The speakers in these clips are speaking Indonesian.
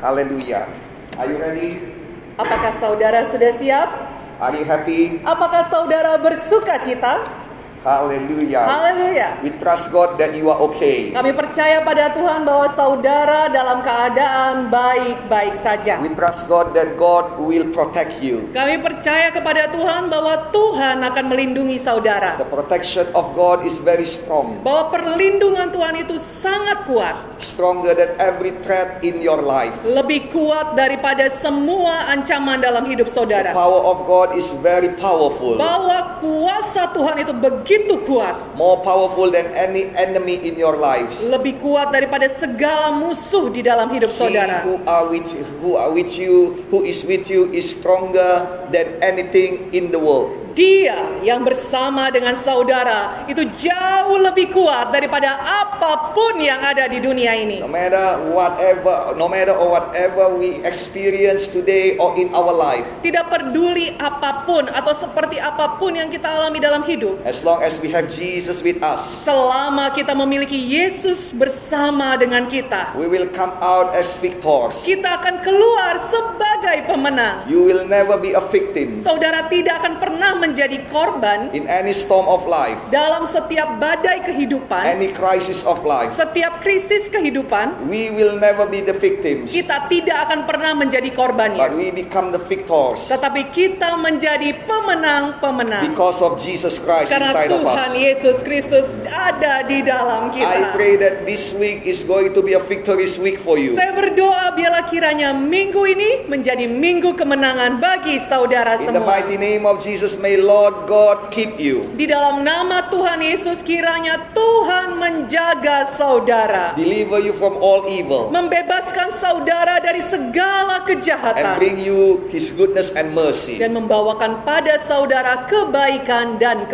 Hallelujah. Are you ready? Apakah saudara sudah siap? Are you happy? Apakah saudara bersuka cita? Hallelujah. Haleluya. We trust God that you are okay. Kami percaya pada Tuhan bahwa saudara dalam keadaan baik-baik saja. We trust God that God will protect you. Kami percaya kepada Tuhan bahwa Tuhan akan melindungi saudara. The protection of God is very strong, Bahwa perlindungan Tuhan itu sangat kuat. stronger than every threat in your life. Lebih kuat daripada semua ancaman dalam hidup The saudara. power of God is very powerful, Bahwa kuasa Tuhan itu begitu kuat. more powerful than any enemy in your lives. Lebih kuat daripada segala musuh di dalam hidup He saudara. who are with who are with you, who is with you, is stronger than anything in the world. Dia yang bersama dengan saudara itu jauh lebih kuat daripada apa pun yang ada di dunia ini. No matter whatever, no matter or whatever we experience today or in our life, Tidak peduli apa pun atau seperti apa pun yang kita alami dalam hidup. as long as we have Jesus with us, Selama kita memiliki Yesus bersama dengan kita, we will come out as victors. kita akan keluar sebagai pemenang. You will never be a victim Saudara tidak akan pernah menjadi korban in any storm of life, dalam setiap badai kehidupan, any crisis of life. setiap krisis kehidupan. We will never be the victims, Kita tidak akan pernah menjadi korbannya. but we become the victors Tetapi kita menjadi pemenang-pemenang. because of Jesus Christ Karena inside of Tuhan us. Yesus Kristus ada di dalam I kita. pray that this week is going to be a victorious week for you. Saya berdoa biarlah kiranya minggu ini menjadi minggu kemenangan bagi saudara In the semua. mighty name of Jesus, may Lord God keep you, Di dalam nama Tuhan Yesus kiranya Tuhan menjaga saudara. deliver you from all evil, Membebaskan saudara dari segala and kejahatan. bring you His goodness and mercy. Dan membawakan pada saudara kebaikan dan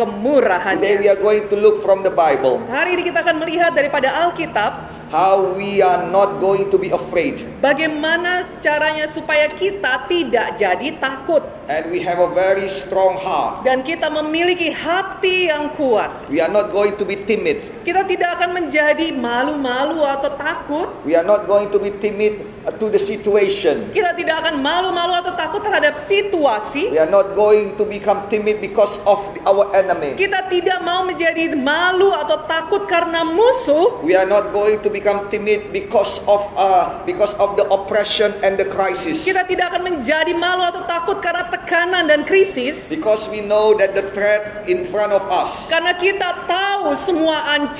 Today we are going to look from the Bible Hari ini kita akan melihat daripada Alkitab how we are not going to be afraid, Bagaimana caranya supaya kita tidak jadi takut and we have a very strong heart. dan kita memiliki hati yang kuat. We are not going to be timid. Kita tidak akan menjadi malu-malu atau takut. We are not going to be timid to the situation. Kita tidak akan malu-malu atau takut terhadap situasi. We are not going to become timid because of our enemy. Kita tidak mau menjadi malu atau takut karena musuh. We are not going to become timid because of uh, because of the oppression and the crisis. Kita tidak akan menjadi malu atau takut karena tekanan dan krisis. Because we know that the threat in front of us, Karena kita tahu semua ancaman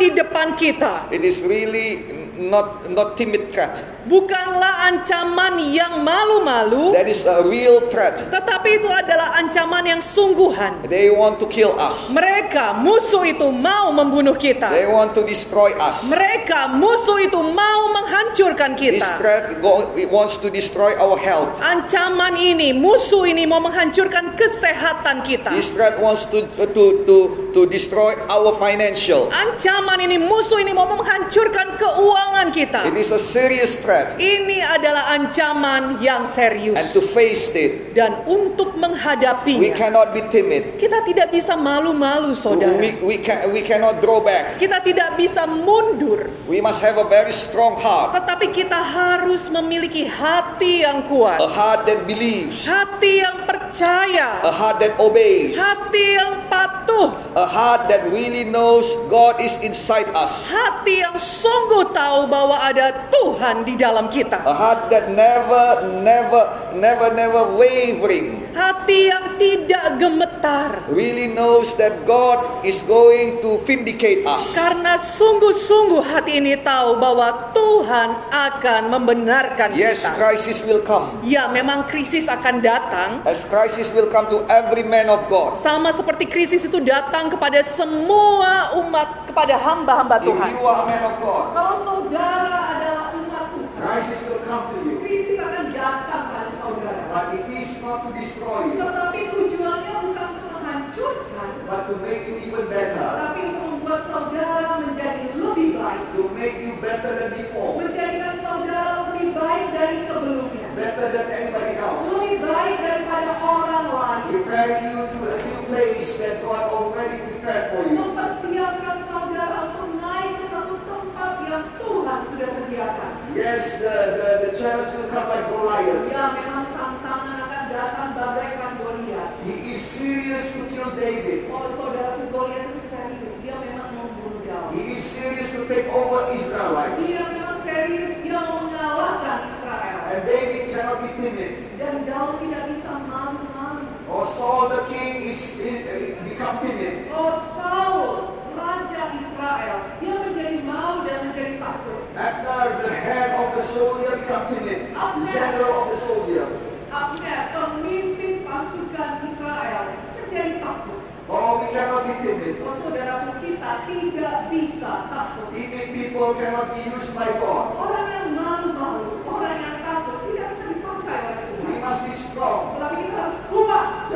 di depan kita. it is really not not timid threat. Bukanlah ancaman yang malu-malu. That is a real threat. Tetapi itu adalah ancaman yang sungguhan. They want to kill us. Mereka musuh itu mau membunuh kita. They want to destroy us. Mereka musuh itu mau menghancurkan This kita. threat go, it wants to destroy our health. Ancaman ini, musuh ini mau menghancurkan kesehatan kita. This threat wants to to to to destroy our financial. Ancaman ini, musuh ini mau menghancurkan keuangan kita. It is a serious threat, Ini adalah ancaman yang and serius. to face it, Dan untuk we menghadapinya, cannot be timid. kita tidak bisa malu-malu saudara. We we can we cannot draw back. Kita tidak bisa mundur. We must have a very strong heart, Tetapi kita harus memiliki hati yang kuat. a heart that believes, Hati yang percaya. a heart that obeys, Hati yang patuh. A heart that really knows God is inside us, Hati yang sungguh tahu bahwa ada Tuhan di dalam kita. a heart that never, never, never, never wavering. Hati yang tidak gemetar. Really knows that God is going to vindicate us. Karena sungguh-sungguh hati ini tahu bahwa Tuhan akan membenarkan Yes, kita. crisis will come. Ya, memang krisis akan datang. As crisis will come to every man of God. Sama seperti krisis itu datang kepada semua umat, kepada hamba-hamba Tuhan. God, Kalau saudara adalah umat Tuhan, crisis will come to you. krisis akan datang pada saudara. But it is not to destroy you, Tetapi tujuannya bukan untuk menghancurkan, but to make you even better. tapi untuk membuat saudara menjadi lebih baik. To make you better than before. Menjadikan saudara lebih baik dari sebelumnya. Better than anybody else. Lebih baik daripada orang lain. Prepare you to a new place that God already prepared for you. Mempersiapkan saudara untuk naik ke satu tempat yang Tuhan sudah sediakan. Yes, the, the, the challenge will come like Goliath. Ya, memang tantangan akan datang bagaikan Goliat. He is serious to kill David. Oh, saudaraku Goliat itu serius. Dia memang mau membunuh Daud. He is serious to take over Israelites. Dia memang serius. Dia mau mengalahkan Israel. And David cannot be timid. Dan Daud tidak bisa malu-malu. Saul the king is, is become timid. Oh, Saul, raja Israel. Dia menjadi malu dan menjadi takut. Abner, the head of the soldier, become timid. General of the soldier. Abner, pemimpin pasukan Israel, menjadi takut. Oh, we cannot be timid. Oh, saudaraku kita tidak bisa takut. Timid people cannot be used by God. Orang yang malu-malu, orang yang takut tidak bisa dipakai oleh We must be strong, Tetapi kita harus kuat,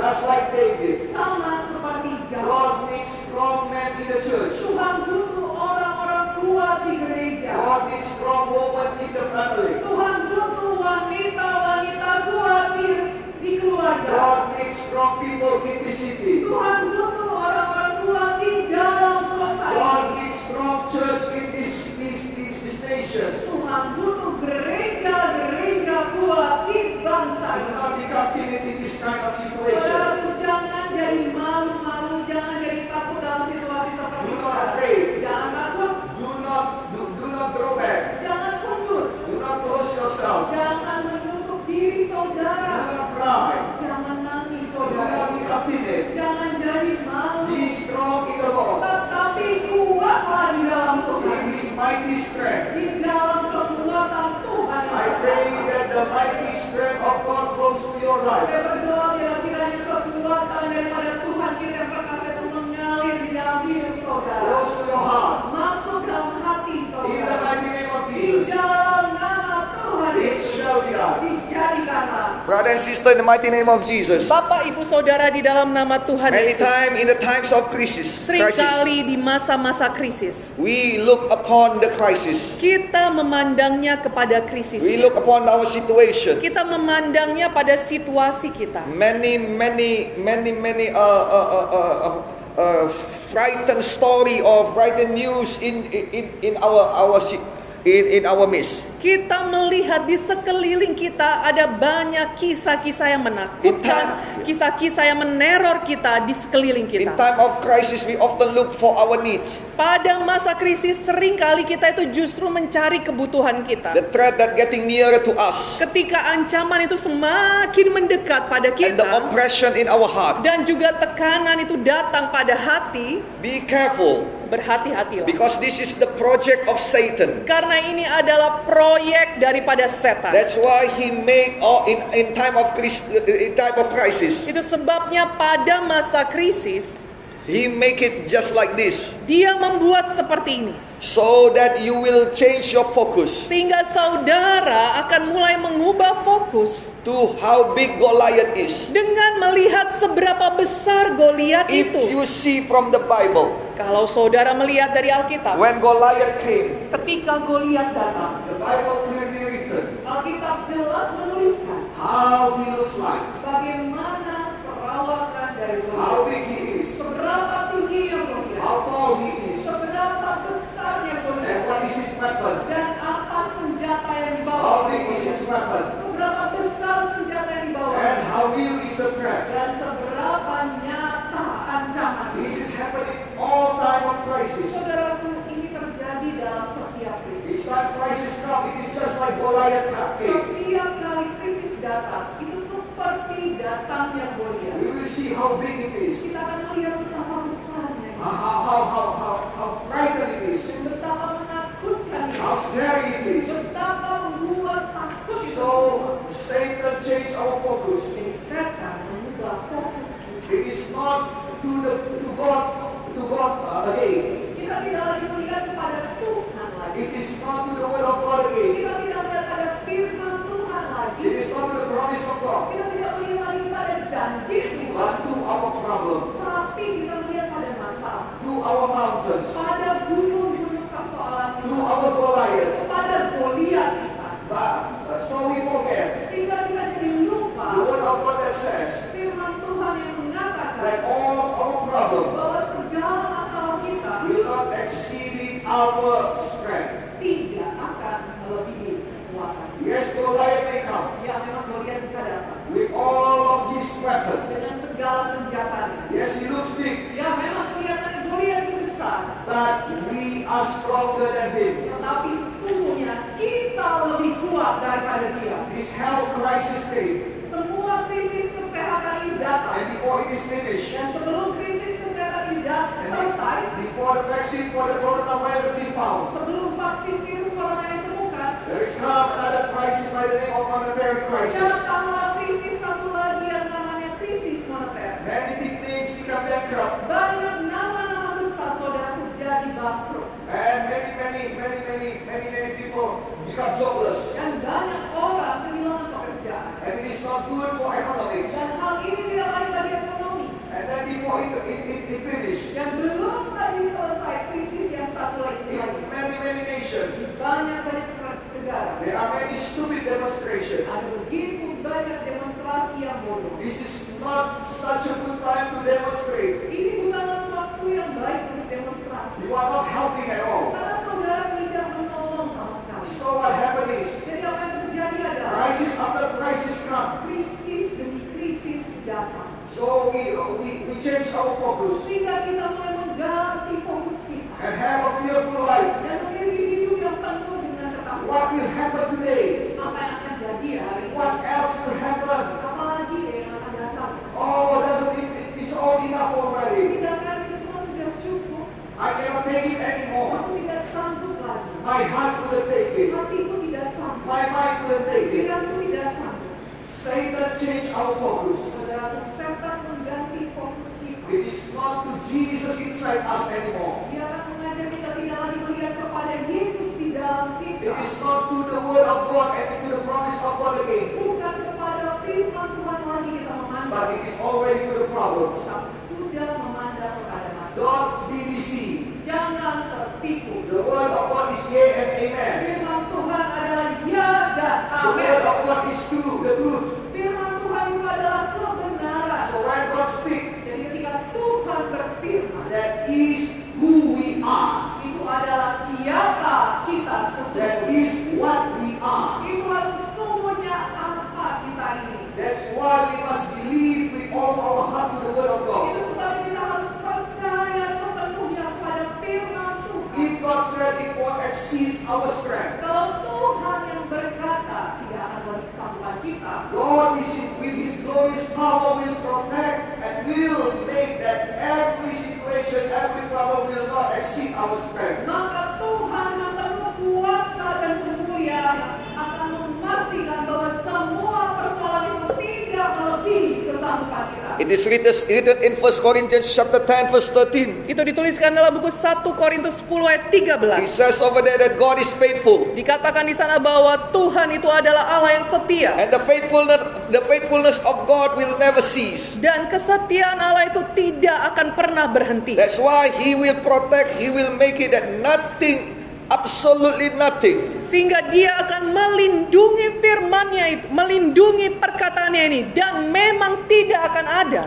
just like David. sama seperti Daud. God needs strong men in the church. Tuhan butuh orang-orang kuat di gereja. God needs strong women in the family. Tuhan butuh wanita-wanita kuat di, di keluarga. God needs strong people in the city. Tuhan butuh orang-orang kuat di dalam kota. God needs strong church in this, this, this, this nation. Tuhan butuh gereja-gereja kuat di bangsa I do ini. not become timid in this kind of situation. Saudaraku, jangan jadi malu-malu, jangan jadi takut dalam situasi seperti Do not ini. afraid. Jangan takut, Do not do, do not back. jangan mundur, Do not close yourself. jangan menutup diri Do saudara, not cry. jangan nangis Do not saudara, jangan jadi malu, Be strong in the Lord. tetapi kuatlah di dalam Tuhan, In His mighty strength. di dalam kekuatan Tuhan. I pray that the mighty strength of God flows to your life. Saya berdoa bila kiranya kekuatan daripada Tuhan kita yang perkasa itu mengalir di dalam hidup saudara. Flows to your heart. Masuk dalam hati In the saudara. mighty name of Di Jesus. dalam Brother and sister, in the mighty name of Jesus. Bapak Ibu Saudara di dalam nama Tuhan Many Yesus. time in the times of crisis, Seringkali di masa-masa krisis. we look upon the crisis. Kita memandangnya kepada krisis. We look upon our situation. Kita memandangnya pada situasi kita. Many, many, many, many uh, uh, uh, uh, uh, uh, frightened story or frightened news in in in our our in in our midst. Kita melihat di sekeliling kita ada banyak kisah-kisah yang menakutkan, kisah-kisah yang meneror kita di sekeliling In kita. time of crisis, we often look for our needs. Pada masa krisis sering kali kita itu justru mencari kebutuhan kita. The threat that getting nearer to us Ketika ancaman itu semakin mendekat pada and the kita oppression in our heart. dan juga tekanan itu datang pada hati, Be careful berhati-hatilah. because this is the project of Satan. Karena ini adalah proyek daripada setan. That's why he make all in in time of in time of crisis. Itu sebabnya pada masa krisis He make it just like this dia membuat seperti ini. so that you will change your focus Sehingga saudara akan mulai mengubah fokus to how big Goliath is. dengan melihat seberapa besar Goliat If itu. you see from the Bible, Kalau saudara melihat dari Alkitab, when Goliath came, ketika Goliat datang, the Bible clearly written Alkitab jelas menuliskan how he looks like, bagaimana perawakan dari how Goliat. big he is, Seberapa tingginya Goliat, how tall he is, seberapa besarnya and Goliat, what is his weapon, dan apa senjata yang dibawa. how big is his weapon, Seberapa besar senjata yang dibawa. and how real is the threat. Dan seberapa nyata. This is happening all time of crisis. Saudaraku, ini terjadi dalam setiap krisis. Each time crisis come, it is just like Goliath came. Setiap kali krisis datang, itu seperti datangnya Goliat. We will see how big it is, Kita akan melihat betapa besarnya how how how how how, how frightened it is, dan betapa menakutkan how scary it is. Betapa membuat takut. So Satan change our focus. Jadi setan mengubah fokus kita. It is not to the to God to God uh, again. Kita tidak lagi melihat kepada Tuhan lagi. It is not to the will of God again. Kita tidak melihat pada firman Tuhan lagi. It is not to the promise of God. Kita tidak melihat lagi pada janji Tuhan. But to our problem, Tapi kita melihat pada masalah. to our mountains, Pada gunung-gunung persoalan to kita. our Goliath. Pada Goliat kita. But uh, so we forget Sehingga kita jadi the lupa word of God that says firman Tuhan yang mengatakan that all our problem bahwa segala masalah kita will not exceed our strength. tidak akan melebihi Yes, Goliath may memang Goliat bisa datang with all of his weapons. dengan segala senjatanya. Yes, he looks big, Ya memang kelihatan Goliat besar, but we are stronger than him. tetapi sesungguhnya kita lebih kuat daripada dia. This health crisis came, Semua krisis kesehatan ini datang and before it is finished, dan sebelum krisis kesehatan ini datang selesai, before the vaccine for the coronavirus be found, sebelum vaksin virus corona ditemukan, there is come another crisis by the name of monetary crisis. datanglah krisis satu lagi yang namanya krisis moneter. Many big names become bankrupt, Banyak nama-nama besar saudaraku jadi bangkrut and many, many, many, many, many, many people become jobless. dan banyak orang kehilangan pekerjaan. And it is not good for economics. Dan hal ini tidak baik bagi ekonomi. And then before it, it, it, it finished, Dan belum tadi selesai krisis yang satu lagi in many, many nations, Di banyak-banyak there are many stupid demonstrations. ada begitu banyak demonstrasi yang bodoh. This is not such a good time to demonstrate. Ini bukanlah waktu yang baik untuk demonstrasi. You are not helping at all. Karena saudara tidak menolong sama sekali. So what happened is, Jadi apa yang terjadi adalah crisis after crisis come. krisis demi krisis datang. So we, we, we change our focus Sehingga kita mulai mengganti fokus kita. and have a focus. Saudaraku, setan mengganti fokus kita. It is not to Jesus inside us anymore. Dia akan mengajar kita tidak lagi melihat kepada Yesus di dalam It kita. is not to the word of God and into the promise of God again. Bukan kepada firman Tuhan lagi kita But memandang. it is already to the problems. Tapi sudah memandang kepada masalah. Don't be deceived. Jangan tertipu. The word of God is yea and amen. Firman Tuhan adalah ya dan The amin. word of God is true, the truth. Itu adalah kebenaran. So when God speaks, Jadi ketika Tuhan berfirman, that is who we are. itu adalah siapa kita That sesungguhnya. is what we are. Itulah sesungguhnya apa kita ini. That's why we must believe with all our heart to the word of Itu God. sebabnya Said it won't exceed our strength, Kalau Tuhan yang berkata tidak akan kesanggupan kita, God is with His glorious power will protect and will make that every situation, every problem will not exceed our strength. maka Tuhan yang penuh kuasa dan kemuliaan akan memastikan bahwa It is written, in 1 Corinthians chapter 10 verse 13. Itu dituliskan dalam buku 1 Korintus 10 ayat It 13. says over there that God is faithful. Dikatakan di sana bahwa Tuhan itu adalah Allah yang setia And the faithfulness, the faithfulness of God will never cease. dan kesetiaan Allah itu tidak akan pernah berhenti. That's why He will protect, He will make it that nothing, absolutely nothing, Sehingga dia akan melindungi firmannya itu, melindungi perkataannya ini. Dan memang tidak akan ada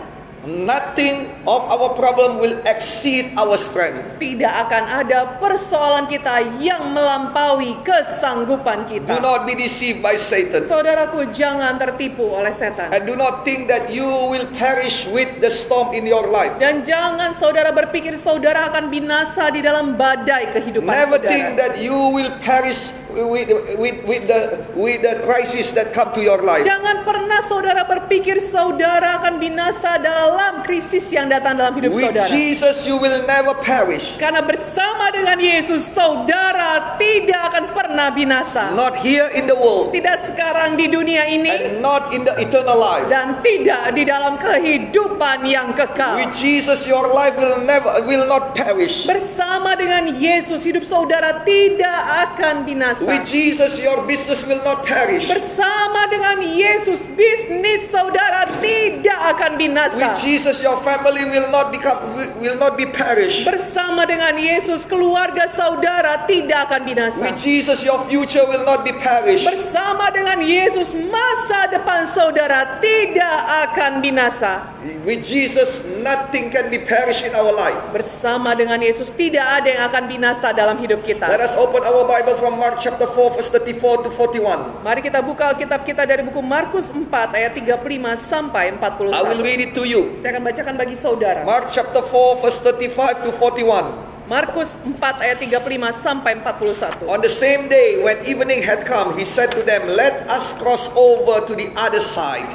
nothing of our problem will exceed our strength. tidak akan ada persoalan kita yang melampaui kesanggupan Do kita. not be deceived by Satan. Saudaraku, jangan tertipu oleh setan. And do not think that you will perish with the storm in your life. Dan jangan saudara berpikir saudara akan binasa di dalam badai kehidupan Never saudara. think that you will perish with, with, with, the, with the crisis that come to your life. Jangan pernah saudara berpikir saudara akan binasa dalam krisis yang datang dalam hidup With saudara. Jesus, you will never perish. Karena bersama dengan Yesus saudara tidak akan pernah binasa. Not here in the world Tidak sekarang di dunia ini and not in the eternal life. dan tidak di dalam kehidupan yang kekal. With Jesus, your life will never will not perish. Bersama dengan Yesus hidup saudara tidak akan binasa. With Jesus, your business will not perish. Bersama dengan Yesus bisnis saudara tidak akan binasa. With Jesus, your family will not become will not be perished. Bersama dengan Yesus, keluarga saudara tidak akan binasa. With Jesus, your future will not be perished. Bersama dengan Yesus, masa depan saudara tidak akan binasa. With Jesus, nothing can be perished in our life. Bersama dengan Yesus, tidak ada yang akan binasa dalam hidup Let kita. us open our Bible from Mark chapter 4, verse 34 to 41. Mari kita buka Alkitab kita dari buku Markus 4 ayat 35 sampai I will 41. read it to you. Saya akan bacakan bagi saudara. Mark chapter 4, verse 35 to 41. Markus 4 ayat 35 sampai 41. On the same day, when evening had come, he said to them, Let us cross over to the other side.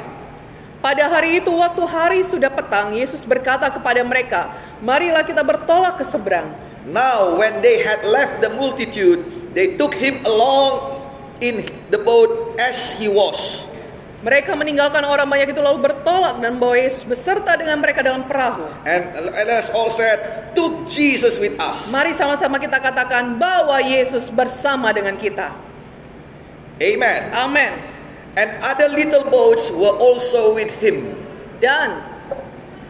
Pada hari itu waktu hari sudah petang, Yesus berkata kepada mereka, "Marilah kita bertolak ke seberang." Now, when they had left the multitude, they took him along in the boat as he was. Mereka meninggalkan orang banyak itu lalu bertolak dan Yesus beserta dengan mereka dalam perahu. And let us all said, took Jesus with us. Mari sama-sama kita katakan bahwa Yesus bersama dengan kita. Amen. Amin. And other little boats were also with him. Dan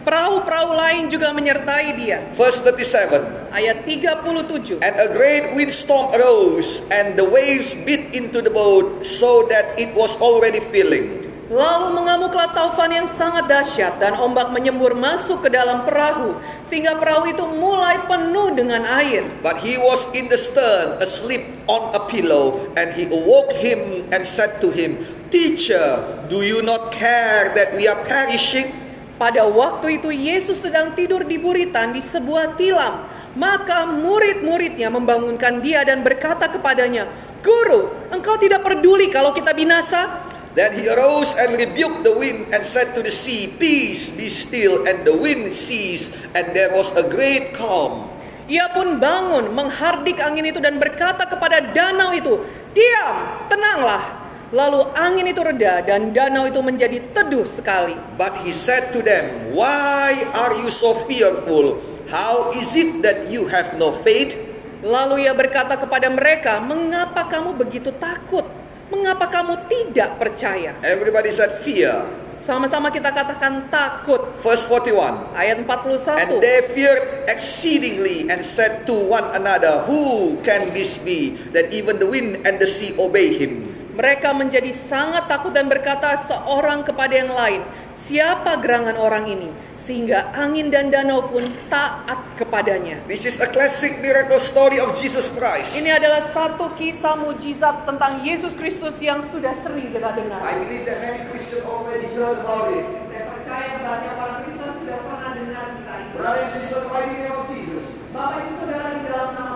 perahu-perahu lain juga menyertai dia. Verse 37. Ayat 37. And a great windstorm arose, and the waves beat into the boat, so that it was already filling. Lalu mengamuklah taufan yang sangat dahsyat dan ombak menyembur masuk ke dalam perahu sehingga perahu itu mulai penuh dengan air. But he was in the stern, asleep on a pillow, and he awoke him and said to him, Teacher, do you not care that we are perishing? Pada waktu itu Yesus sedang tidur di buritan di sebuah tilam. Maka murid-muridnya membangunkan dia dan berkata kepadanya, Guru, engkau tidak peduli kalau kita binasa? Then he arose and rebuked the wind and said to the sea, Peace, be still. And the wind ceased, and there was a great calm. Ia pun bangun menghardik angin itu dan berkata kepada danau itu, Diam, tenanglah. Lalu angin itu reda dan danau itu menjadi teduh sekali. But he said to them, Why are you so fearful? How is it that you have no faith? Lalu ia berkata kepada mereka, Mengapa kamu begitu takut? Mengapa kamu tidak percaya? Everybody said, Fear. Sama-sama kita katakan takut. Verse 41. Ayat 41. And they feared exceedingly and said to one another, Who can this be that even the wind and the sea obey him? Mereka menjadi sangat takut dan berkata seorang kepada yang lain, "Siapa gerangan orang ini sehingga angin dan danau pun taat kepadanya?" This is a classic miracle story of Jesus Christ. Ini adalah satu kisah mujizat tentang Yesus Kristus yang sudah sering kita dengar. I believe that many Christians already heard about it. Saya percaya banyak orang Kristen sudah pernah dengar kisah ini. Brothers and sisters, in the name of Jesus, Bapak Ibu Saudara di dalam nama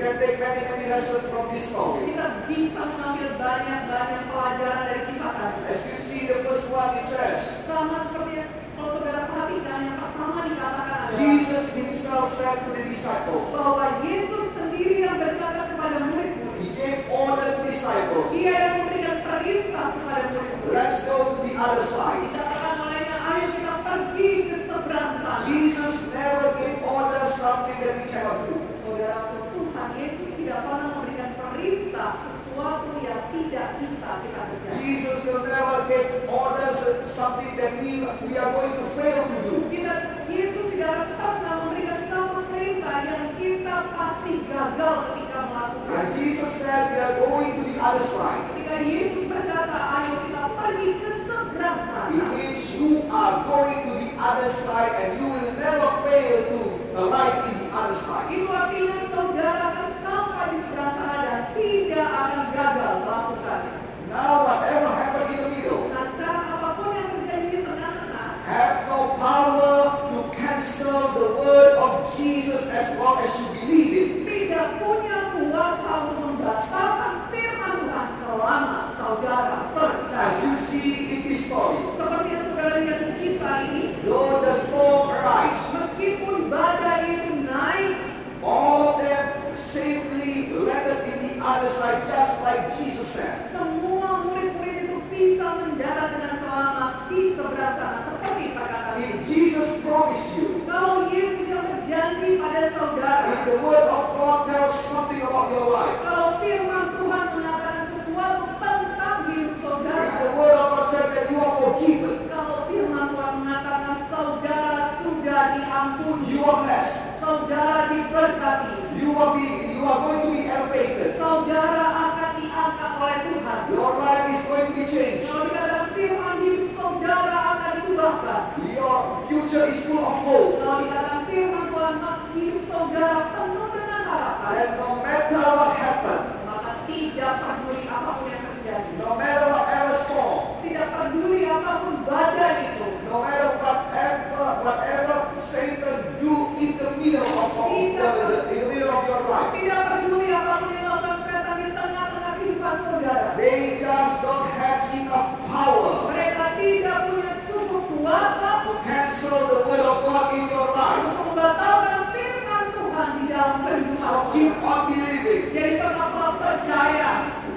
Can take many, many lessons from this story. Kita bisa mengambil banyak-banyak pelajaran dari kisah tadi. As you see the first one, it says, Sama seperti kalau saudara perhatikan yang pertama dikatakan adalah Jesus himself said to the disciples, bahwa Yesus sendiri yang berkata kepada murid-murid. He gave order to disciples, Dia yang memberikan perintah kepada murid-murid. let's go to the other side. Dikatakan olehnya, ayo kita pergi ke seberang sana. Jesus never gave order something that we cannot do. Saudara Tuhan Yesus tidak pernah memberikan perintah sesuatu yang tidak bisa kita kerjakan. Jesus will never give orders something that we, we are going to fail to do. Kita, Yesus tidak pernah memberikan satu perintah yang kita pasti gagal ketika melakukan. And Jesus said we are going to the other side. Ketika Yesus berkata, ayo kita pergi ke seberang It sana. means you are going to the other side and you will never fail to in the other side. Itu artinya saudara akan sampai di seberang sana dan tidak akan gagal melakukannya. Now whatever happened in the middle Nah sekarang apa pun yang terjadi di tengah-tengah have no power to cancel the word of Jesus as long as you believe it. tidak punya kuasa untuk membatalkan firman Tuhan selama saudara As percaya. you see in this story, Seperti yang saudara lihat di kisah ini, though the storm rise, meskipun badai itu naik, all of them safely landed in the other side, just like Jesus said. semua murid-murid itu bisa mendarat dengan selamat di seberang sana. Seperti perkataan If Yesus. Jesus promised you, Kalau Yesus yang berjanji pada saudara, if the word of God tells something about your life, kalau firman Tuhan mengatakan sesuatu tentang hidup if saudara, the word of God said that you are forgiven, kalau firman Tuhan mengatakan are be you are going to be elevated. Saudara akan diangkat oleh Tuhan. Your life is going to be changed. Kalau dikatakan firman hidup saudara akan diubahkan. Your future is full of hope. Kalau dikatakan firman Tuhan, hidup saudara penuh dengan harapan. And no matter what Maka tidak peduli apa pun yang terjadi. no matter whatever storm, Tidak peduli apa pun badai itu. no matter whatever whatever Satan do in the middle of, of the, the- in the middle of your life, Tidak peduli apa pun yang dilakukan setan di tengah-tengah kehidupan saudara. they just don't have enough power Mereka tidak punya cukup kuasa to cancel the word of God in your life. untuk membatalkan firman Tuhan di dalam kehidupan So keep on believing, Jadi tetaplah percaya,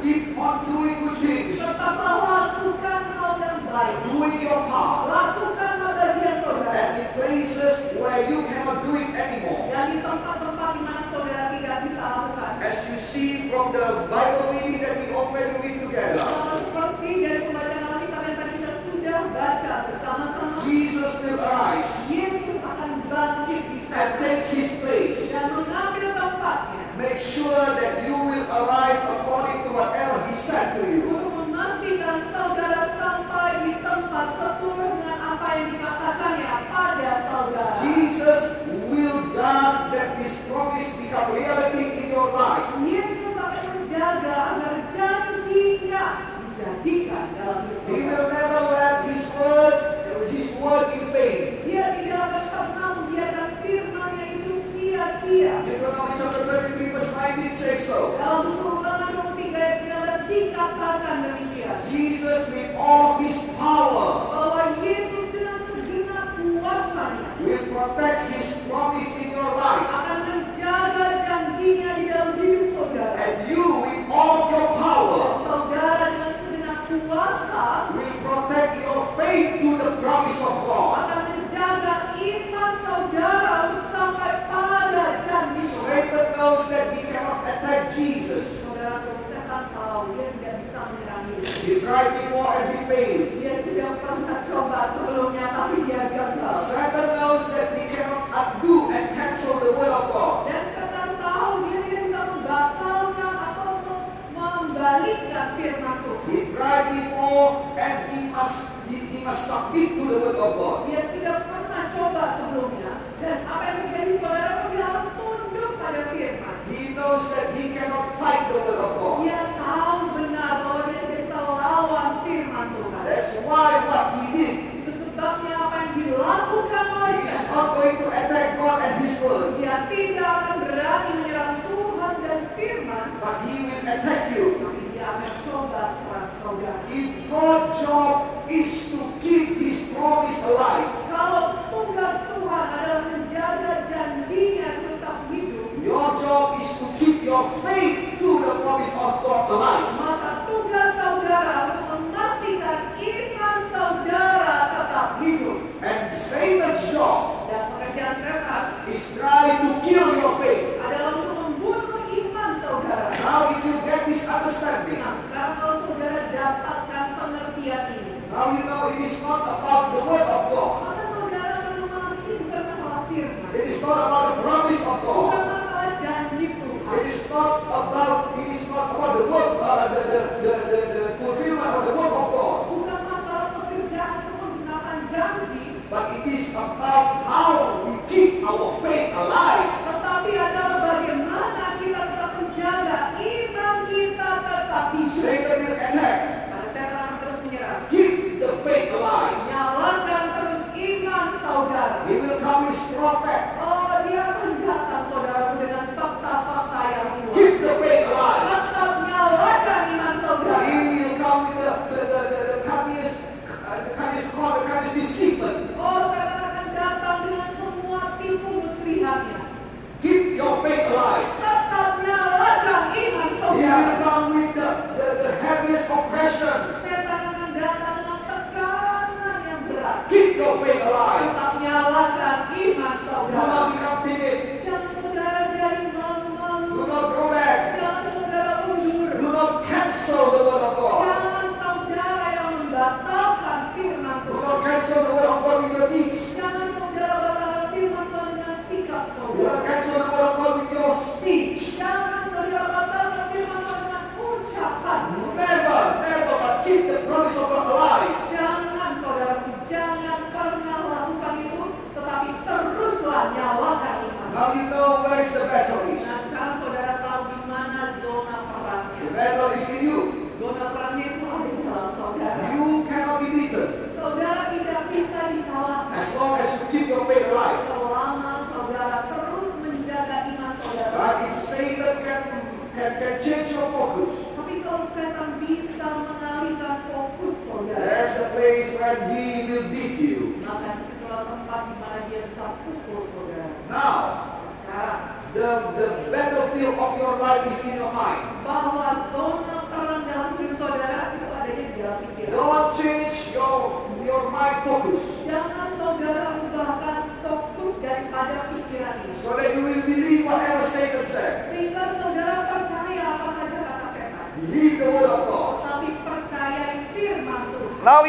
keep on doing good things, tetaplah lakukan hal yang baik. doing your part, Lakukanlah bagian saudara. and in places where you cannot do it anymore. Dan di tempat-tempat di mana saudara tidak bisa lakukan. As you see from the Bible meeting that we already read together, seperti dari pembacaan Alkitab yang tadi kita sudah baca bersama-sama. Jesus will arise Yesus akan bangkit di and sana take his place. dan mengambil Make sure that you will arrive according to whatever he said to you. memastikan saudara sampai di tempat seturut dengan apa yang dikatakannya pada saudara. Jesus will grant that his promise become reality in your life. Yesus akan menjaga agar janjinya dijadikan dalam hidup He will never let his word, his word in vain. Dia tidak akan pernah membiarkan firman-Nya itu Deuteronomy chapter 23 verse 19 says so. Dalam buku ulangan 23 ayat 19 dikatakan demikian. Jesus with all his power Bahwa Yesus dengan segenap kuasanya will protect his promise in your life. akan menjaga janjinya di dalam hidup saudara. And you with all of your power Saudara dengan segenap kuasa will protect your faith to the promise of God. akan menjaga iman saudara untuk sampai pada janji Tuhan. Knows that he cannot attack Jesus. He tried before and he failed. Satan knows that he cannot undo and cancel the word of God. Dan tahu dia tidak bisa membatalkan atau mem- membalikkan firman Tuhan. He tried before and he must he, he must submit to the word of God. Dia pernah coba sebelumnya dan apa yang knows that he cannot fight the word of God.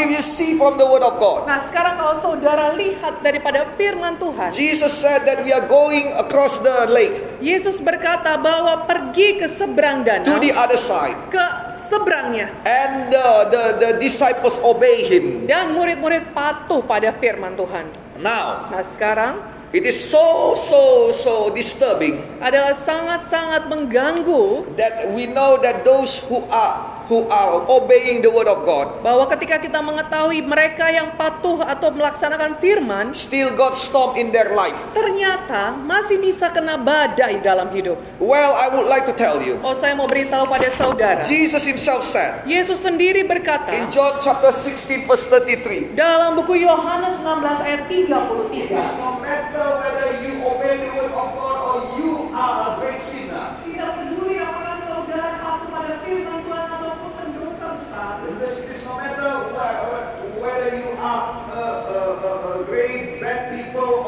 If you see from the word of God, Nah, sekarang kalau saudara lihat daripada firman Tuhan, Jesus said that we are going across the lake Yesus berkata bahwa pergi ke seberang to danau, the other side, ke seberangnya. and uh, the, the disciples obey him. Dan murid-murid patuh pada firman Tuhan. Now, Nah, sekarang it is so, so, so disturbing adalah sangat-sangat mengganggu that we know that those who are who are obeying the word of God bahwa ketika kita mengetahui mereka yang patuh atau melaksanakan firman, still got storm in their life. ternyata masih bisa kena badai dalam hidup. Well, I would like to tell you, Oh, saya mau beritahu pada saudara. Jesus himself said Yesus sendiri berkata in John chapter 16 verse 33, dalam buku Yohanes 16 ayat It 33. is no matter whether you obey the word of God or you are a great sinner. Tidak peduli apakah saudara patuh pada firman Tuhan ataupun pendosa besar. It is it is no matter whe- whether you are a, a, a, a great bad people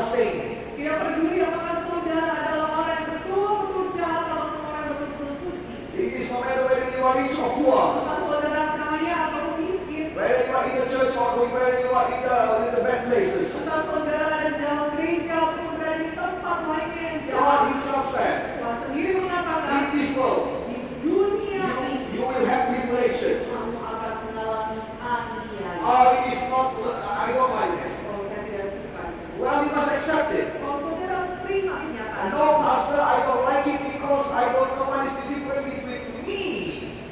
or you are a saint. Tidak peduli apakah saudara adalah orang yang betul-betul jahat ataupun orang yang betul-betul suci. No matter whether you are rich or poor, Apakah saudara kaya ataupun miskin. whether you are in the church or whether you are in the, in the bad places. Entah saudara ada di dalam gereja berada di tempat lainnya yang God jahat. Himself said, Tuhan sendiri mengatakan in this world, di dunia ini you, you will have tribulation. kamu akan mengalami aniaya. Oh, it is not, I don't like it. Kalau saya tidak suka. Well, you must accept it. No, Pastor, I don't like it because I don't know what is the difference between me,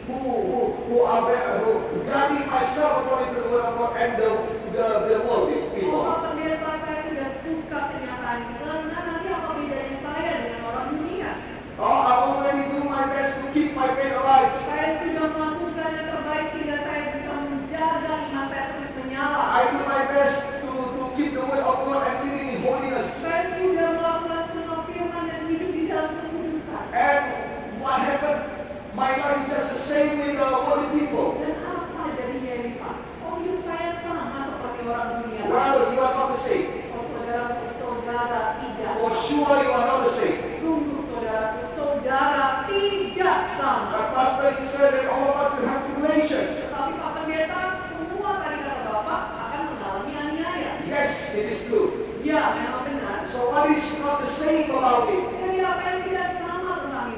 who who who are better, who guarding myself according to the word of God, and the the, the worldly people. Orang dunia? Oh, I already do my best to keep my faith alive. Saya sudah melakukan yang terbaik sehingga saya bisa menjaga iman saya terus menyala. I do my best to to keep the word of what happened? My life is just the same with the worldly people. Dan apa jadinya ini Pak? Oh hidup saya sama seperti orang dunia. Well, you are not the same. Oh saudara, saudara tidak. For sure, you are not the same. Sungguh saudara, saudara tidak sama. But Pastor, you said that all of us will have tribulation. Tetapi Pak Pendeta, semua tadi kata Bapak akan mengalami aniaya. Yes, it is true. Ya, memang benar. So what is not the same about it? Jadi apa yang tidak sama tentang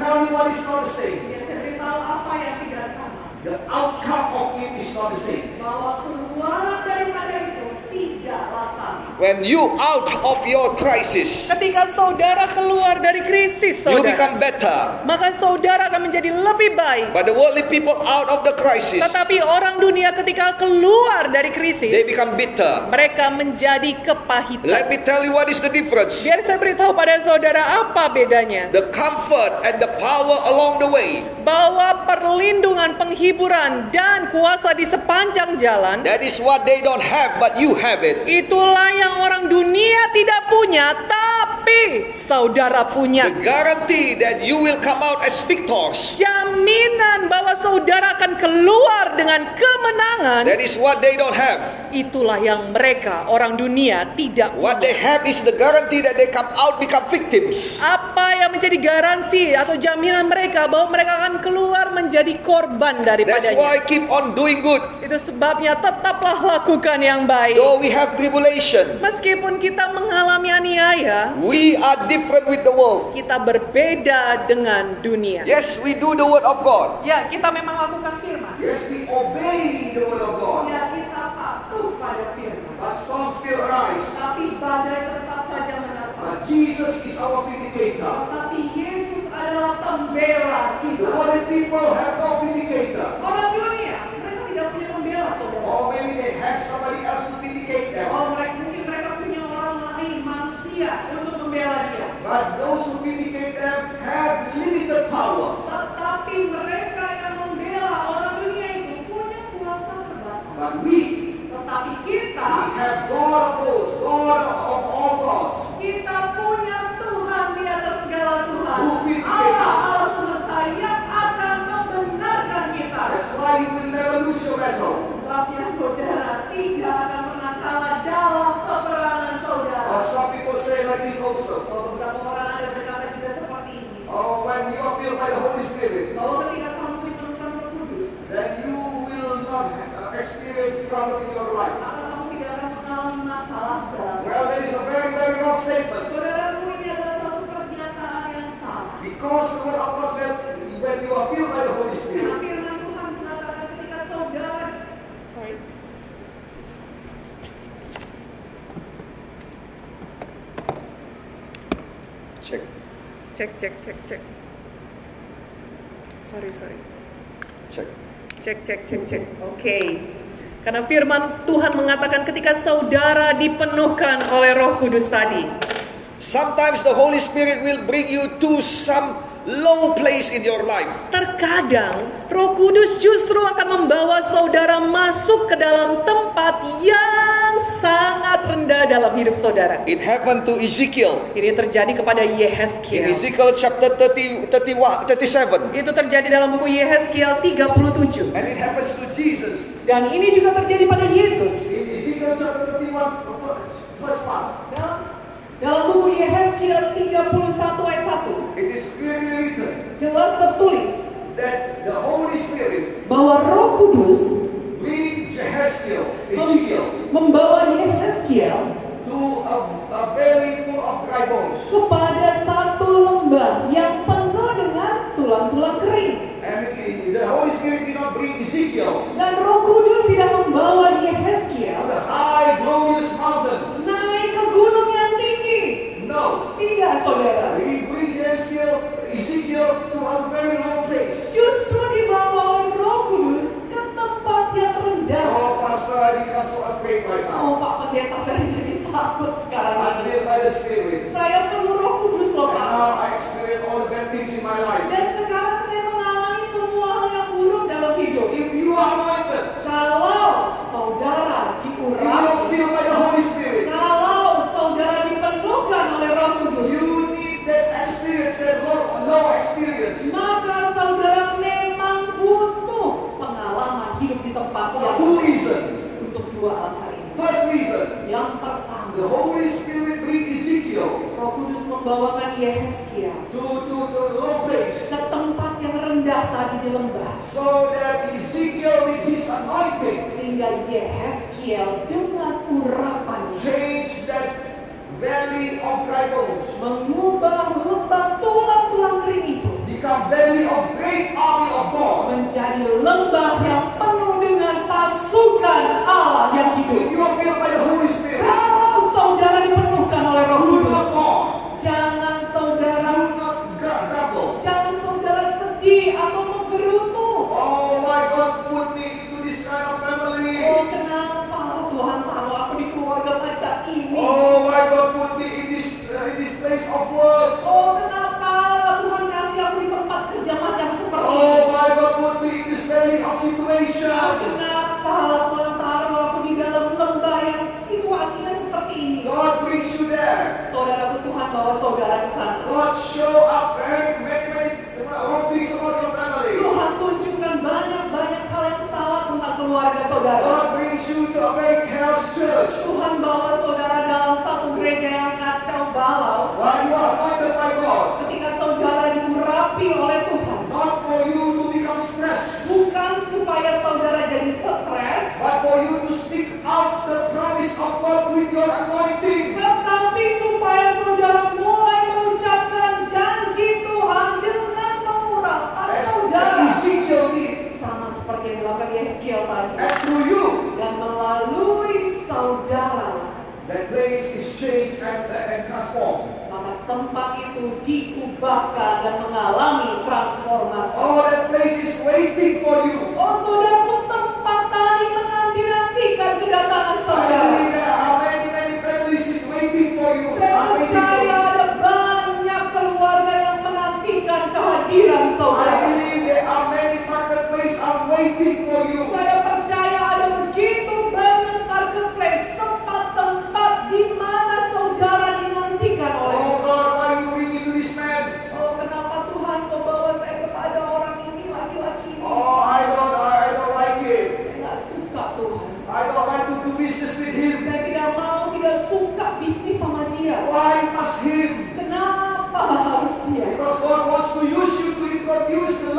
you what is not the same. Beritahu apa yang tidak sama. The outcome of it is not the same. Bahwa keluaran daripada itu tidaklah sama. When you out of your crisis, Ketika saudara keluar dari krisis you saudara, become better. maka saudara akan menjadi lebih baik. But the worldly people out of the crisis, Tetapi orang dunia ketika keluar dari krisis, they become bitter. mereka menjadi kepahitan. Let me tell you what is the difference. Biar saya beritahu pada saudara apa bedanya. The comfort and the power along the way, Bahwa perlindungan, penghiburan, dan kuasa di sepanjang jalan, that is what they don't have, but you have it. itulah yang orang dunia tidak punya, tapi saudara punya. The guarantee that you will come out as victors, Jaminan bahwa saudara akan keluar dengan kemenangan, that is what they don't have. itulah yang mereka, orang dunia, tidak What they punya. have is the guarantee that they come out become victims. Apa yang menjadi garansi atau jaminan mereka bahwa mereka akan keluar menjadi korban That's daripadanya. why keep on doing good. Itu sebabnya tetaplah lakukan yang baik. Though we have tribulation, Meskipun kita mengalami aniaya, we are different with the world. kita berbeda dengan dunia. Yes, we do the word of God. Ya, kita memang lakukan firman. Yes, we obey the word of God. Ya, kita patuh pada firman. But storms still arise. Tapi badai tetap saja menerpa. But Jesus is our vindicator. Tetapi Yesus adalah pembela The kita. worldly people have no vindicator. Orang dunia, Sorry. Cek. Cek, cek, cek, cek. Sorry, sorry. Cek. Cek, cek, cek, cek. Oke. Okay. Karena firman Tuhan mengatakan ketika saudara dipenuhkan oleh Roh Kudus tadi. Sometimes the Holy Spirit will bring you to some low place in your life. Terkadang Roh Kudus justru akan membawa saudara masuk ke dalam tempat yang sangat rendah dalam hidup saudara. It happened to Ezekiel. Ini terjadi kepada Yehezkiel. In Ezekiel chapter 30, 31, 37. Itu terjadi dalam buku Yehezkiel 37. And it happens to Jesus. Dan ini juga terjadi pada Yesus. In Ezekiel chapter 31 verse 1. Dalam, dalam buku Yehezkiel grupos Yereskiel dengan urapan Change that valley of dry bones. Mengubah lembah tulang-tulang kering itu. Become valley of great army of God. Menjadi lembah yang penuh dengan pasukan Allah yang hidup. If you are filled by the Holy Spirit. Kalau saudara dipenuhkan oleh Roh Kudus. Jangan saudara Jangan saudara sedih atau menggerutu. Oh my God, put me into this kind of family. tempat itu diubahkan dan mengalami transformasi. Oh, that place is waiting for you. Oh, abuse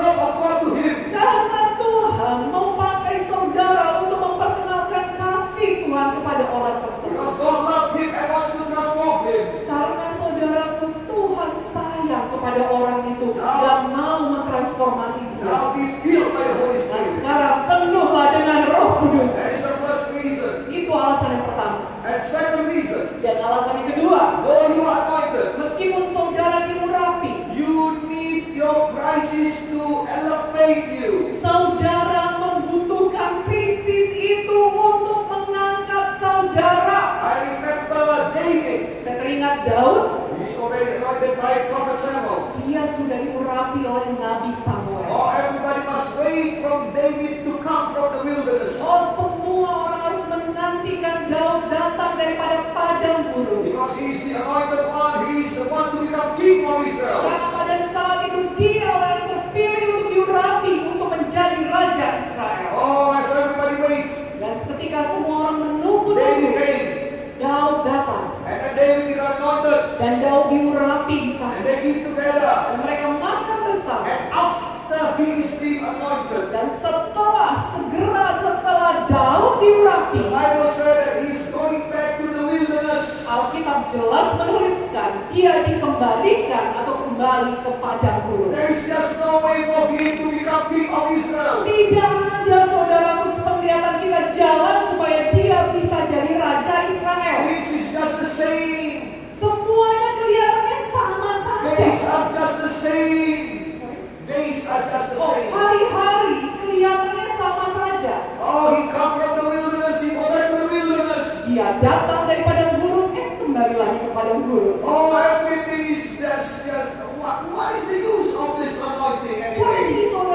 Dia datang daripada guru and kembali lagi kepada guru Oh, everything is just just what, what is the use of this anointing anyway?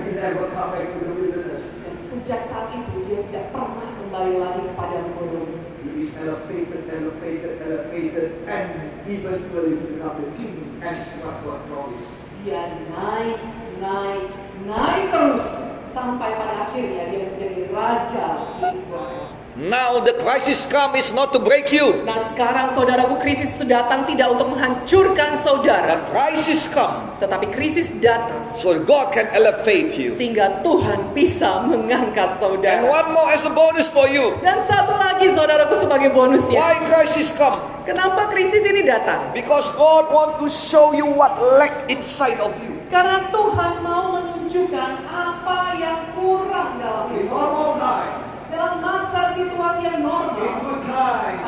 He never come back to the wilderness. Dan sejak saat itu dia tidak pernah kembali lagi ke padang gurun. He is elevated, elevated, elevated, and eventually he become the king as what God promised. Dia naik, naik, naik terus sampai pada akhirnya dia menjadi raja di Israel. Now the crisis come is not to break you. Nah sekarang saudaraku krisis itu datang tidak untuk menghancurkan saudara. But crisis come. Tetapi krisis datang. So God can elevate you. Sehingga Tuhan bisa mengangkat saudara. And one more as a bonus for you. Dan satu lagi saudaraku sebagai bonus ya. Why crisis come? Kenapa krisis ini datang? Because God want to show you what lack inside of you. Karena Tuhan mau menunjukkan apa yang kurang dalam diri. Normal time dalam masa situasi yang normal.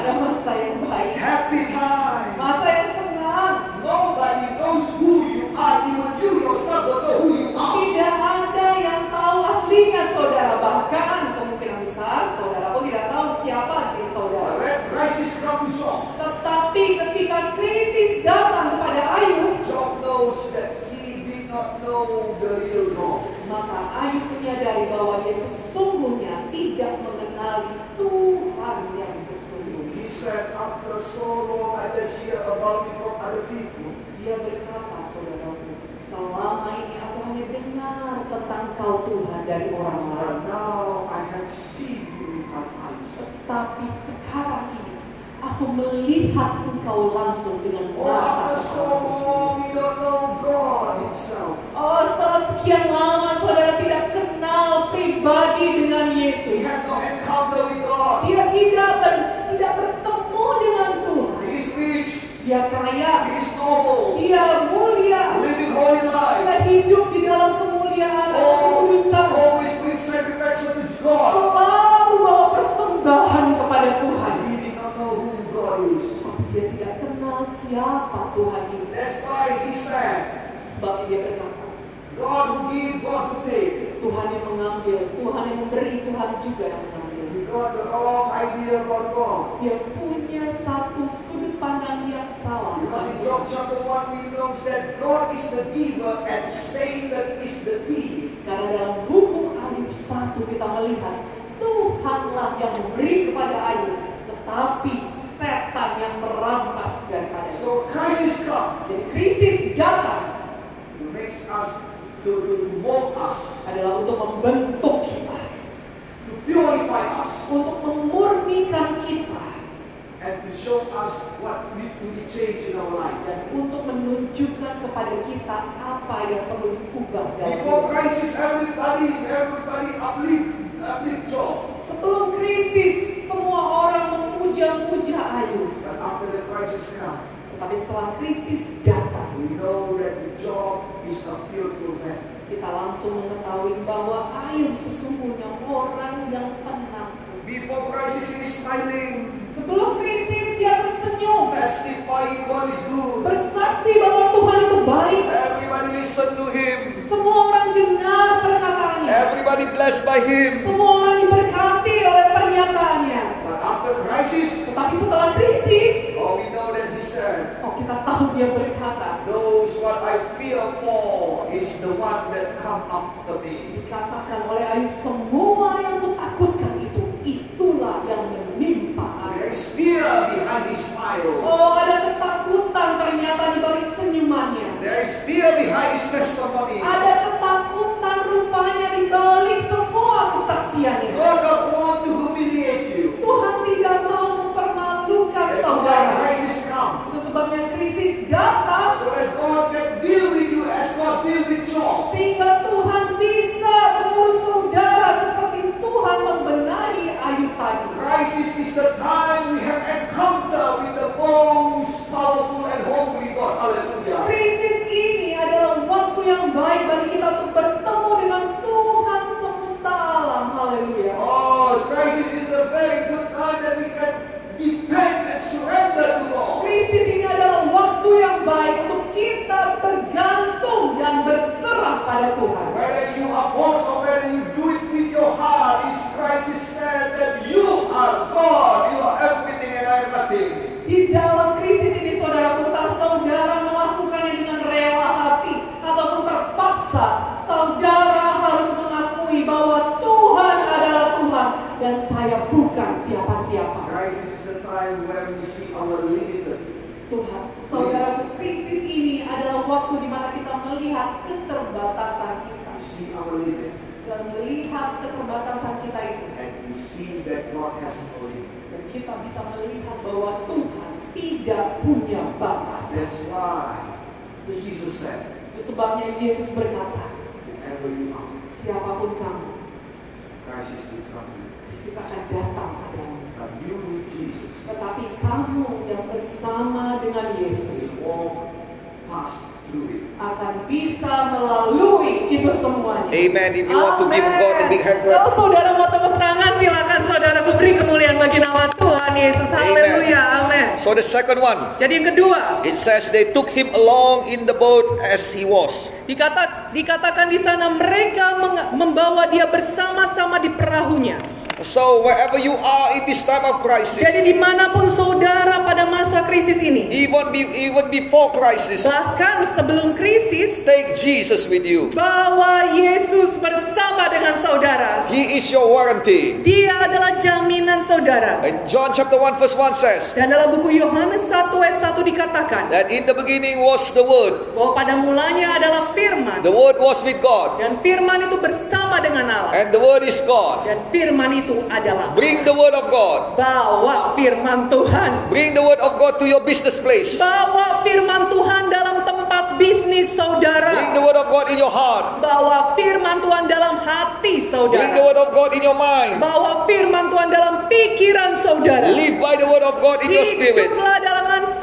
Ada masa yang baik. Happy time masa yang senang. Nobody knows who you are even you yourself don't know who you are. Tidak ada yang tahu aslinya saudara. Bahkan kemungkinan besar saudara pun tidak tahu siapa diri saudara. Crisis comes tetapi ketika krisis datang kepada Ayub Job knows that maka Ayub menyadari bahwa dia sesungguhnya tidak mengenali Tuhan yang sesungguhnya. He said, after so long I just hear about me from other people. Dia berkata, saudaraku, selama ini aku hanya dengar tentang kau Tuhan dari orang lain. But now I have seen you with my eyes. Tetapi sekarang ini aku melihat engkau langsung dengan Oh, mata. Oh, setelah sekian lama saudara tidak kenal pribadi dengan Yesus. Dia tidak ber- tidak bertemu dengan Tuhan. Dia kaya, dia mulia, dia hidup di dalam kemuliaan dan kekudusan. Always bring sacrifice unto God. Selalu bawa persembahan kepada Tuhan. He did not know who God is. Tapi dia tidak kenal siapa Tuhan itu. That's why he said, Sebab dia berkata, God who give, God who take. Tuhan yang mengambil, Tuhan yang memberi, Tuhan juga yang mengambil. He got the wrong idea about God. Dia punya satu sudut pandang yang salah. Because in Job chapter 1 we know that God is the giver and Satan is the thief. Karena dalam buku Ayub 1 kita melihat Tuhanlah yang memberi kepada Ayub, tetapi setan yang merampas daripada. So crisis come Jadi krisis datang to makes us to, to, to mold us, adalah untuk membentuk kita, to purify us, untuk memurnikan kita, and to show us what need to be changed in our life. dan untuk menunjukkan kepada kita apa yang perlu diubah dalam Before crisis, everybody, everybody uplift, uplift Job. Sebelum krisis, semua orang memuja-muja Ayub. But after the crisis come, Tetapi setelah krisis datang, we know that Job is a fearful man. kita langsung mengetahui bahwa Ayub sesungguhnya orang yang tenang. Before crisis, is smiling, Sebelum krisis dia tersenyum, testifying God is good. bersaksi bahwa Tuhan itu baik. Everybody listen to him. Semua orang dengar perkataannya. Everybody blessed by him. Semua orang diberkati oleh pernyataannya. But after crisis, Tetapi setelah krisis, oh, we know that he said, oh kita tahu dia berkata, those what I fear for is the one that come after me. dikatakan oleh Ayub semua yang kutakutkan itu, itulah yang menimpa There Ayub. is fear behind his smile. Oh, ada ketakutan ternyata di balik senyumannya. There is fear behind his testimony. Ada rupanya di balik semua kesaksiannya. God don't want to humiliate you. Tuhan tidak mau mempermalukan That's saudara. crisis come. Itu sebabnya krisis datang So that God can deal with you as God deal with Job. sehingga Tuhan bisa mengurus saudara seperti Tuhan membenahi Ayub tadi. Crisis is the time we have encounter with the most powerful and holy God. Hallelujah. Krisis ini adalah waktu yang baik bagi kita untuk bertemu dengan Tuhan semesta alam. Haleluya. Oh, crisis is the very good time that we can depend and surrender to God. Krisis ini adalah waktu yang baik untuk kita bergantung dan berserah pada Tuhan. Whether you are forced or whether you do it with your heart, this crisis said that you are God, you are everything and I am nothing. Di dalam krisis ini saudara entah saudara melakukannya dengan rela hati ataupun terpaksa, saudara harus mengakui bahwa Tuhan adalah Tuhan dan saya bukan siapa-siapa. Crisis is a time when we see our limited. Tuhan, saudara, krisis ini adalah waktu di mana kita melihat keterbatasan kita We see our limit dan melihat keterbatasan kita itu and we see that God has no limit. dan kita bisa melihat bahwa Tuhan tidak punya batas. That's why Jesus said, Itu sebabnya Yesus berkata, wherever you are, siapa pun kamu, crisis will come. krisis akan datang padamu. But you with Jesus Tetapi kamu yang bersama dengan Yesus akan bisa melalui itu semuanya. Amen. If you want to give God a big hand Kalau clap. saudara mau tepuk tangan, silakan saudara beri kemuliaan bagi nama Tuhan Yesus. Amen. Haleluya, amin. So the second one, Jadi yang kedua, it says they took him along in the boat as he was. dikata, dikatakan di sana mereka membawa dia bersama-sama di perahunya. So wherever you are in this time of crisis. Jadi di mana pun saudara pada masa krisis ini. Even be, even before crisis. Bahkan sebelum krisis. Take Jesus with you. Bawa Yesus bersama dengan saudara. He is your warranty. Dia adalah jaminan saudara. And John chapter 1 verse 1 says. Dan dalam buku Yohanes 1 ayat 1 dikatakan. That in the beginning was the word. Bahwa pada mulanya adalah firman. The word was with God. Dan firman itu bersama dengan Allah. And the word is God. Dan firman itu itu adalah Bring the word of God. Bawa firman Tuhan. Bring the word of God to your business place. Bawa firman Tuhan dalam tempat bisnis saudara. Bring the word of God in your heart. Bawa firman Tuhan dalam hati saudara. Bring the word of God in your mind. Bawa firman Tuhan dalam pikiran saudara. Live by the word of God in your spirit. Hiduplah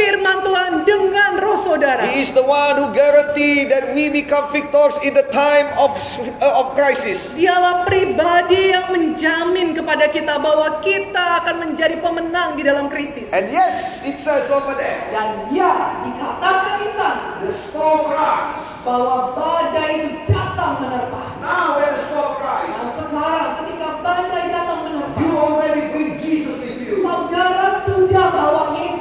firman Tuhan dengan roh saudara. He is the one who guarantee that we become victors in the time of uh, of crisis. Dialah pribadi yang menjamin kepada kita bahwa kita akan menjadi pemenang di dalam krisis. And yes, it says over there. Dan ya, dikatakan di sana. The storm rise. Bahwa badai itu datang menerpa. Now when the storm rise. Nah, sekarang ketika badai datang menerpa. You already bring Jesus with you. Saudara sudah bawa Yesus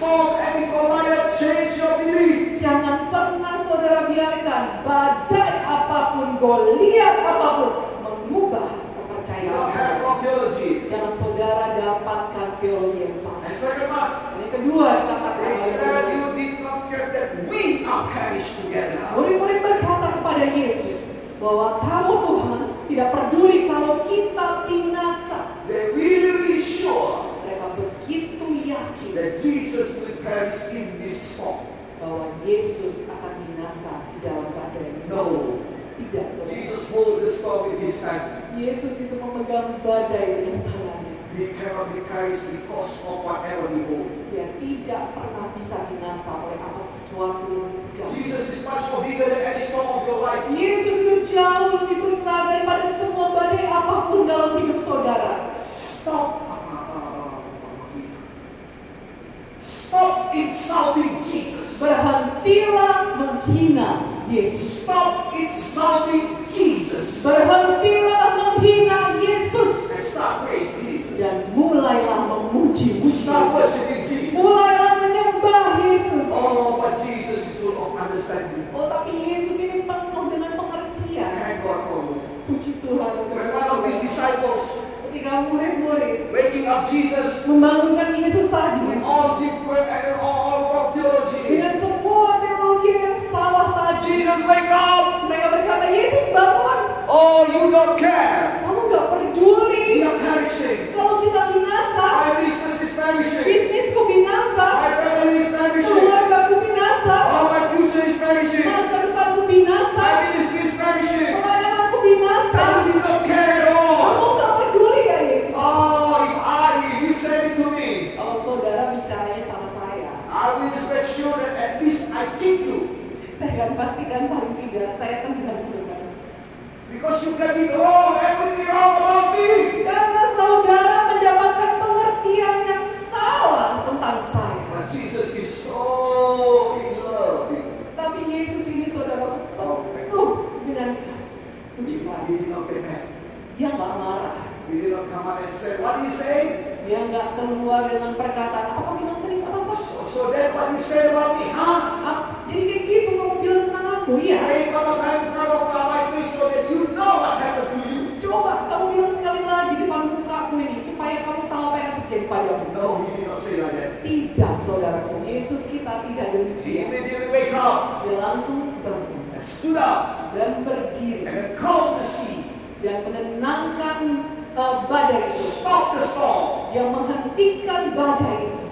transform and be change belief. Jangan pernah saudara biarkan badai apa pun, goliat apa pun mengubah kepercayaan. Jangan saudara dapatkan teologi yang salah. Yang kedua Murid-murid berkata kepada Yesus bahwa kamu Tuhan tidak peduli kalau kita binasa. They sure that Jesus will perish in this storm. bahwa Yesus akan binasa di dalam badai. No. Tidak, saudara. Jesus hold the storm with his hand. Yesus itu memegang badai dengan tangannya. He cannot be perished because of whatever he hold. Dia tidak pernah bisa binasa oleh apa sesuatu yang dipegang. Jesus is much more bigger than any storm of your life. Yesus itu jauh lebih besar daripada semua badai apa pun dalam hidup saudara. Stop. Stop insulting Jesus. Berhentilah menghina Yesus. Stop insulting Jesus. Berhentilah menghina Yesus. And start praising Jesus. Dan mulailah memuji Yesus. worshiping Jesus. Mulailah menyembah Yesus. Oh, but Jesus is full of understanding. Oh, tapi Yesus ini penuh dengan pengertian. Thank God for you. Puji Tuhan. When one of his disciples Ketika murid-murid waking up Jesus membangunkan Yesus tadi with all different and all, wrong theology. dengan semua teologi yang salah tadi, Jesus, wake up! mereka berkata, Yesus bangun, Oh, you don't care. kamu nggak We peduli are perishing. kalau kita binasa, My business is perishing. bisnisku binasa, My family is perishing. keluargaku binasa, my future is perishing. masa depanku binasa, My ministry is perishing. pelayananku binasa. And you don't care at all. Kamu nggak peduli ya Yesus? Oh, if I, if you said it to me, Kalau saudara bicaranya sama saya, I will just make sure that at least I kick you. saya akan pastikan paling tidak saya tendang saudara. Because you get it wrong, everything wrong about me. Karena saudara mendapatkan pengertian yang salah tentang saya. But Jesus is so in love. Tapi Yesus ini saudara penuh dengan kasih. Puji Tuhan. he did not get mad. Dia nggak marah. He did not come out and say, what do you say? Dia nggak keluar dengan perkataan apa kamu bilang tadi apa apa. So, so then what you say about me, huh? Ah, jadi kayak gitu time in front of my face so that you know what happened to you. Coba kamu bilang sekali lagi di depan muka aku ini supaya kamu tahu apa yang terjadi padamu. No, he did not say like that. Tidak, saudaraku. Yesus kita tidak He demikian. immediately wake up Dia langsung bangun and stood up dan and berdiri then calmed the sea. dan menenangkan eh, badai itu. Stop the storm. Yang menghentikan badai itu.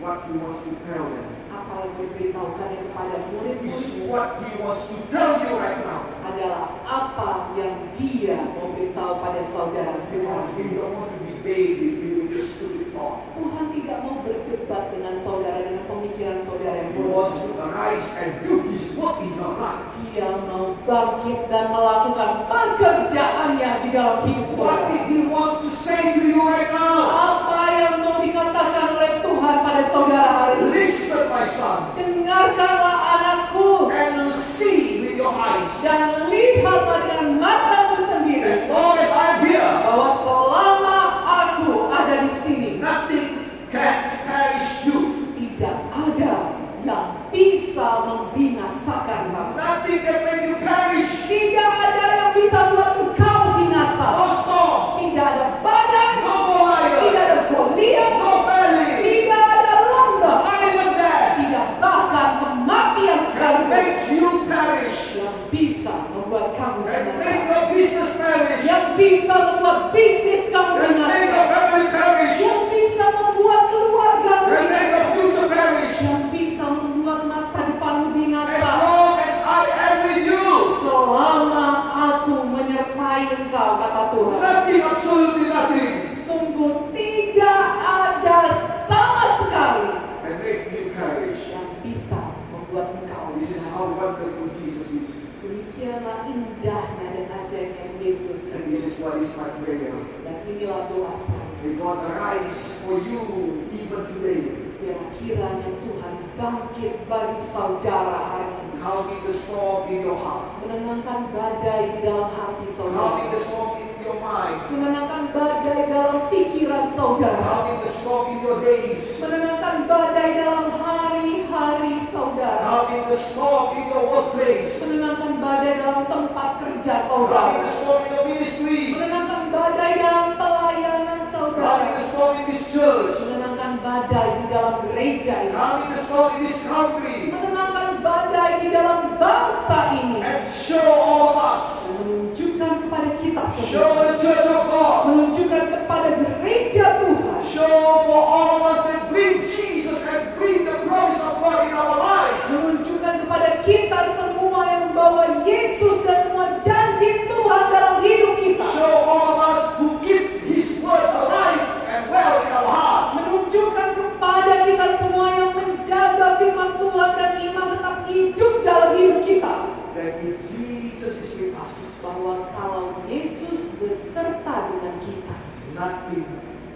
What he wants to tell them Yang diberitahukannya kepada murid-murid is what he wants to tell you right now. adalah apa yang dia mau beritahu pada saudara sekarang. he don't want to debate with you with your stupid thought. Tuhan tidak mau berdebat dengan saudara dengan pemikiran saudara yang He wants bodoh. to arise and do his work in your life. Dia mau bangkit dan melakukan pekerjaannya di dalam hidup saudara. did he wants to say to you right now? Apa yang mau dikatakan oleh Tuhan pada saudara hari? Listen, my son, Dengarkanlah anakku. And see with your eyes. dan lihatlah dengan matamu sendiri. As long as I'm here, bahwa selama aku ada di sini nothing can perish you. tidak ada yang bisa membinasakan kamu. Nothing can make you perish. Tidak ada yang bisa buat engkau binasa. No storm, Tidak ada badan, no tidak Goliath, ada Goliat, no valley, tidak ada lembah, not even that tidak bahkan kematian can sekalipun make you perish. yang bisa membuat kamu Can make binasa. your business perish. Yang bisa membuat bisnis kamu Can make your binasa. family perish. Yang bisa membuat keluarga Can make your future perish. Yang bisa membuat masa depanmu As binasa. long as I am with you, Selama aku menyertai engkau, kata Tuhan. nothing, absolutely nothing, Sungguh tidak ada sama sekali can make you perish. yang bisa membuat engkau This is how binasa. wonderful Jesus is. Demikianlah indahnya dan ajaibnya Yesus And this is what is my prayer. Dan inilah doa saya. May God arise for you even today. Biarlah kiranya Tuhan bangkit bagi saudara hari ini. Calming the storm in your heart. Menenangkan badai di dalam hati Calming saudara. the storm in your mind. Menenangkan badai dalam pikiran saudara. Calming the storm in your days. Menenangkan badai dalam hari-hari saudara. Calming the storm in your workplace. Menenangkan badai dalam tempat kerja kerja In saudara. storm in your ministry. Menenangkan badai dalam pelayanan saudara. the storm in this church. Menenangkan badai di dalam gereja ini. Storm in this country. Menenangkan badai di dalam bangsa ini. And show all of us. Menunjukkan kepada kita Show semua. the church of God. Menunjukkan kepada gereja Tuhan. Show for all of us that bring Jesus and bring the promise of God in our life. Menunjukkan kepada kita semua yang membawa Yesus dan semua janji Tuhan dalam hidup kita. Show all of us who keep His word alive and well in our heart. Menunjukkan kepada kita semua yang menjaga firman Tuhan dan iman tetap hidup dalam hidup kita. That if Jesus is with us, Bahwa kalau Yesus beserta dengan kita, nothing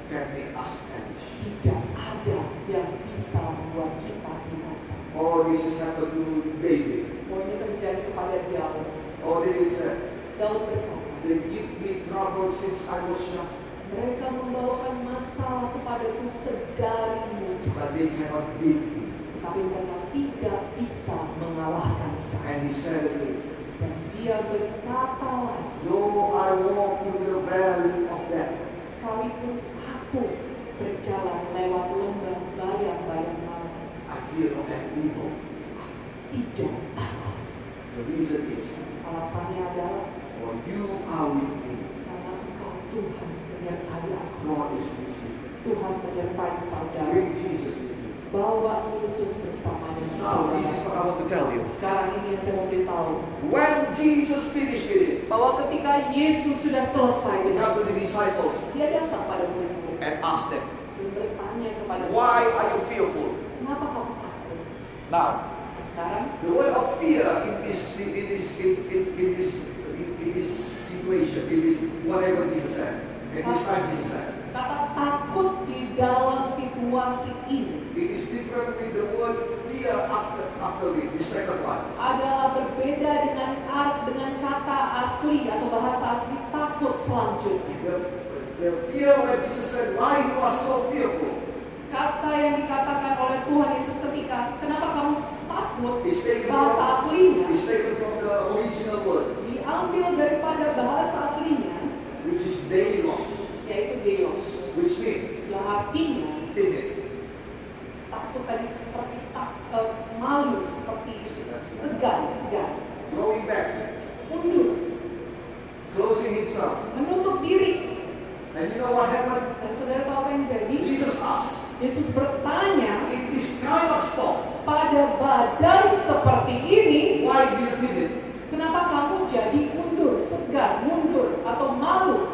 can make us perish. tidak ada yang bisa membuat kita binasa. Oh, this is happened to David. Oh ini terjadi kepada Daud. Oh, David said, Daud berkata, They give me trouble since I was young, mereka membawakan masalah kepadaku sedari muda. but they cannot beat me. Tetapi mereka tidak bisa mengalahkan saya. And he said again, Dan dia berkata lagi, Though I walk through the valley of death, sekalipun aku berjalan lewat lembah bayang-bayang maut, I fear no evil. tidak takut. The reason is, Alasannya adalah for you are with me. karena engkau Tuhan menyertai aku. God is with you. Tuhan menyertai saudara. Bring Jesus with you. Bawa Yesus bersama dengan Now, this is what I want to tell you. Sekarang ini yang saya mau beritahu. When Jesus finished with it, Bahwa ketika Yesus sudah selesai he come to the disciples dia datang pada murid-murid and asked them, dan bertanya kepada Why are you fearful? Kenapa kamu takut? Now, sekarang the word of fear in this in this in, in, in this in, in this situation, in this whatever Jesus said, at this time Jesus said, kata takut di dalam situasi ini it is different with the word fear after after it, the second one. adalah berbeda dengan art dengan kata asli atau bahasa asli takut selanjutnya. The, the fear when Jesus said, Why you are so fearful? Kata yang dikatakan oleh Tuhan Yesus ketika kenapa kamu takut taken bahasa from aslinya is taken from the original word, diambil daripada bahasa aslinya which is delos, yaitu Deus. which means Yang artinya timid. takut tadi seperti tak eh, malu seperti segan segan. Going back, mundur. Closing himself. menutup diri. And you know what happened? dan saudara tahu apa yang jadi? Jesus asked, Yesus bertanya In this kind of storm, pada badai seperti ini why do you timid? kenapa kamu jadi mundur segan mundur atau malu?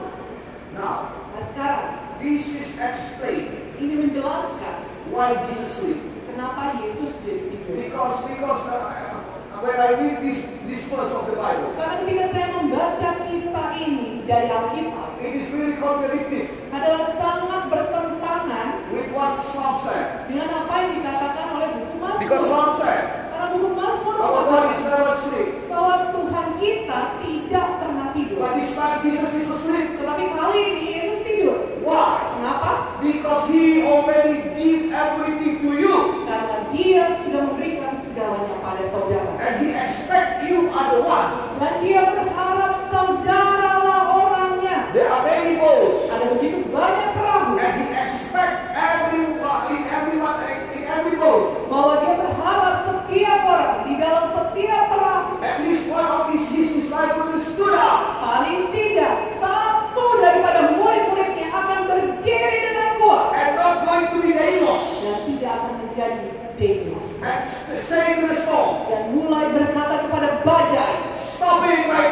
Now, nah sekarang. this is explained. Ini menjelaskan why Jesus sleep. kenapa Yesus jadi tidur. Because because uh, when I read this this verse of the Bible, karena ketika saya membaca kisah ini dari Alkitab it is really contradictory adalah sangat bertentangan with what Psalm said. dengan apa yang dikatakan oleh buku Because Mazmur. Psalm said, Karena buku Mazmur mengatakan bahwa Tuhan kita tidak pernah tidur. But this time Jesus is asleep. Tetapi kali ini Yesus tidur. Why? Kenapa? Because He already give everything to you. Karena Dia sudah memberikan segalanya pada saudara. And He expect you are the one. Dan Dia berharap saudaralah orangnya. There are many boats. Ada begitu banyak perahu And He expect everyone in everyone in every boat. bahwa Dia berharap setiap orang di dalam setiap perahu At least one of his, his disciples stood up. paling tidak satu daripada murid-muridnya akan berdiri dengan kuat and not going to be dan Deimos tidak akan menjadi Deimos and s- say to the storm, dan mulai berkata kepada badai Stop being my